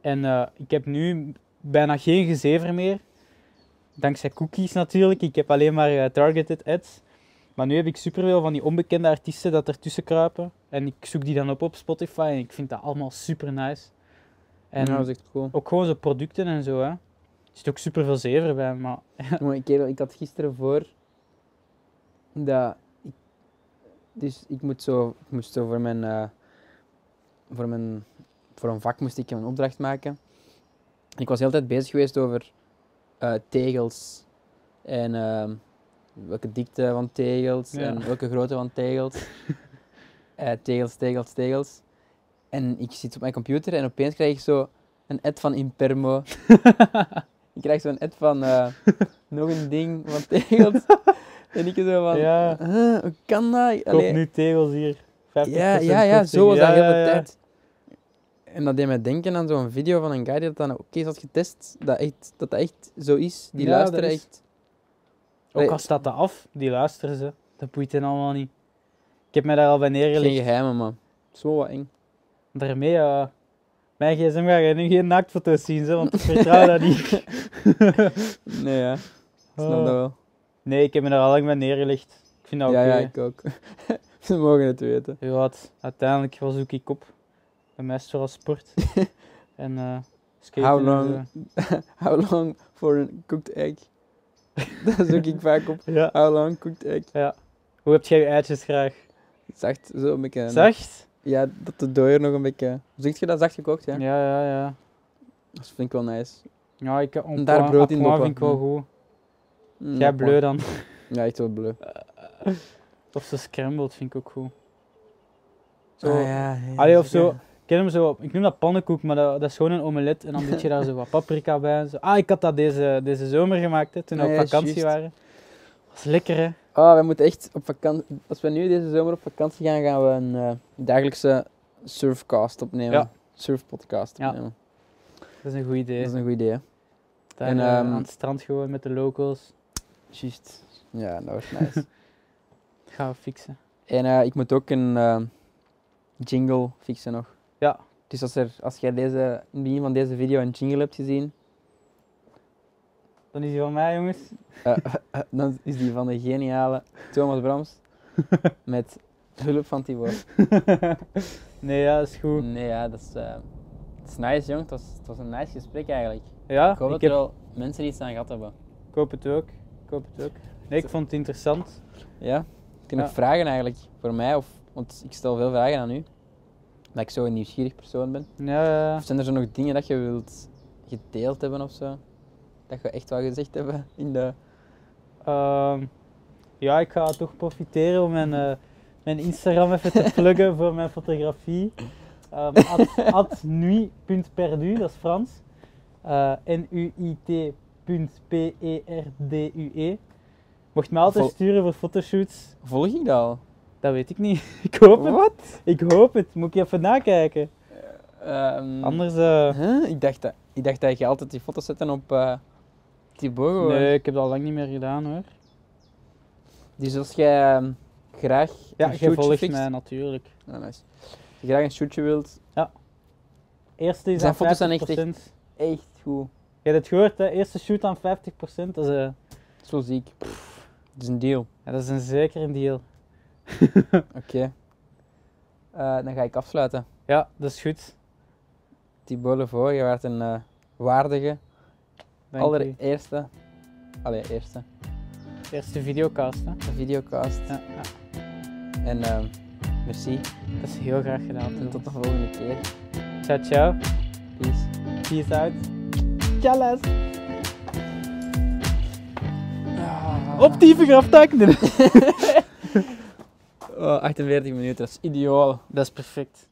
En eh, ik heb nu bijna geen gezever meer. Dankzij cookies natuurlijk. Ik heb alleen maar eh, targeted ads. Maar nu heb ik superveel van die onbekende artiesten dat ertussen kruipen. En ik zoek die dan op op Spotify en ik vind dat allemaal super nice. En
ja, dat is echt cool.
ook gewoon zo producten en zo, hè. Er zit ook super veel zever bij, maar (laughs)
Maar ik, ik had gisteren voor dat ik, dus ik moet zo, ik moest zo voor mijn, eh, voor mijn, voor een vak moest ik een opdracht maken. Ik was de hele tijd bezig geweest over eh, tegels en ehm, welke dikte van tegels
Ja.
en welke grootte van tegels. (laughs) Eh, tegels, tegels, tegels. En ik zit op mijn computer en opeens krijg ik zo een ad van Impermo. (laughs) ik krijg zo'n ad van eh, nog een ding van tegels. (laughs) en ik zo van,
Ja.
"Huh, hoe kan dat?
koop
Allee,
nu tegels hier. 50%
ja, ja, ja, zo was dat
Ja,
de hele
ja, ja.
tijd. En dat deed mij denken aan zo'n video van een guy die dat dan ook eens had getest. Dat echt, dat, dat echt zo is. Die luisteren
is-
echt.
Ook al staat dat af, die luisteren ze. Dat boeit hen allemaal niet. Ik heb mij daar al bij
Geen
neergelegd.
geheimen, man. Zo wat eng.
Daarmee, ja. Mijn gsm ga je nu geen naaktfoto's zien, zo, want ik (laughs) vertrouw dat niet. (laughs)
Nee, ja. Snap
Oh.
dat wel.
Nee, ik heb me daar al lang bij neergelegd. Ik vind dat
ja,
oké.
ja, ik ook. (laughs) Ze mogen het weten.
Ja, uiteindelijk was zoek ik op. Is het vooral sport. en eh skaten
How long, how long for a cooked egg? (laughs) dat zoek ik vaak op.
zo. Ja.
How long cooked egg?
Hoe heb jij je eitjes graag?
Zacht, zo een beetje.
Zacht?
Ja, dat de dooier nog een beetje... Zeg je dat zacht gekookt, ja?
Ja, ja, ja.
Dat vind ik wel nice.
Ja, ik heb
En daar brood in
doppen. vind ik wel goed.
Mm,
Jij
ja,
bleu dan?
Ja, echt wel bleu. (laughs)
Of zo scrambled vind ik ook goed. Zo.
Ah, ja, ja,
Allee, of zo. Ik ken hem zo, ik noem dat pannenkoek, maar dat, dat is gewoon een omelet en dan doe je daar zo wat (laughs) paprika bij. en Zo. Ah, ik had dat deze, deze zomer gemaakt, hè, toen we
Ah,
op
ja,
vakantie
juist.
waren. Dat is lekker, hè?
Oh, we moeten echt op vakantie... Als we nu deze zomer op vakantie gaan, gaan we een eh, dagelijkse surfcast opnemen.
Ja.
Surfpodcast
Ja.
opnemen.
Dat is een goed idee.
Dat is een goed idee, hè?
Daar
en,
eh,
ehm,
aan het strand gewoon met de locals.
Juist. Ja, dat wordt nice. (laughs)
Gaan we fixen.
en eh, ik moet ook een jingle fixen nog.
Ja.
Dus als, er, als jij deze, in het begin van deze video een jingle hebt gezien,
Dan is die van mij, jongens.
eh, dan is die van de geniale Thomas Brams. (laughs) met hulp van Thibaut. (laughs)
nee, ja, dat is goed.
Nee, ja, dat is, eh, het is nice, jong. Het was, het was een nice gesprek eigenlijk.
Ja,
Ik hoop
ik,
dat
heb,
er wel mensen iets aan gehad hebben.
ik hoop het ook. Ik hoop het ook. Nee, ik vond het interessant.
Ja? Heb je nog vragen eigenlijk voor mij? Of, want ik stel veel vragen aan u. Dat ik zo een nieuwsgierig persoon ben.
Ja, ja,
Of zijn er zo nog dingen dat je wilt gedeeld hebben of zo? Dat je echt wel gezegd hebben in de...
Ehm, ja, ik ga toch profiteren om mijn, eh, mijn Instagram even te pluggen voor mijn fotografie. Ehm at, (laughs) nuit.perdu, dat is Frans. Eh N-U-I-T.P-E-R-D-U-E. Mocht me altijd
Vol-
sturen voor fotoshoots.
Volg ik dat al?
Dat weet ik niet. (laughs) ik hoop het.
Wat?
Ik hoop het. Moet ik even nakijken.
Ehm,
Anders... eh,
huh? ik, dacht dat, ik dacht dat je altijd die foto's zette op uh, Thibaut gewoon.
nee, ik heb dat al lang niet meer gedaan hoor.
Dus als jij ehm, graag
Ja,
een shootje
volgt mij natuurlijk.
Ah, nice. Als je graag een shootje wilt,
Eerste is
Zijn
aan 50%.
foto's zijn echt- echt goed.
Je hebt het gehoord, hè? Eerste shoot aan 50%. Dat is, eh,
Zo ziek. Het is een deal.
ja, dat is een zeker een deal. (laughs)
Oké. Eh, dan ga ik afsluiten.
Ja, dat is goed.
Thibaut Levaux, je werd een eh, waardige,
Dank u.
allereerste, allee, eerste
Eerste videocast, hè?
videocast.
Ja, ja.
En ehm, merci.
Dat is heel graag gedaan.
En tot de volgende keer.
Ciao, ciao.
Peace.
Peace out. Ciao, Op die graftakken. (laughs)
Oh, 48 minuten, dat is ideaal.
Dat is perfect.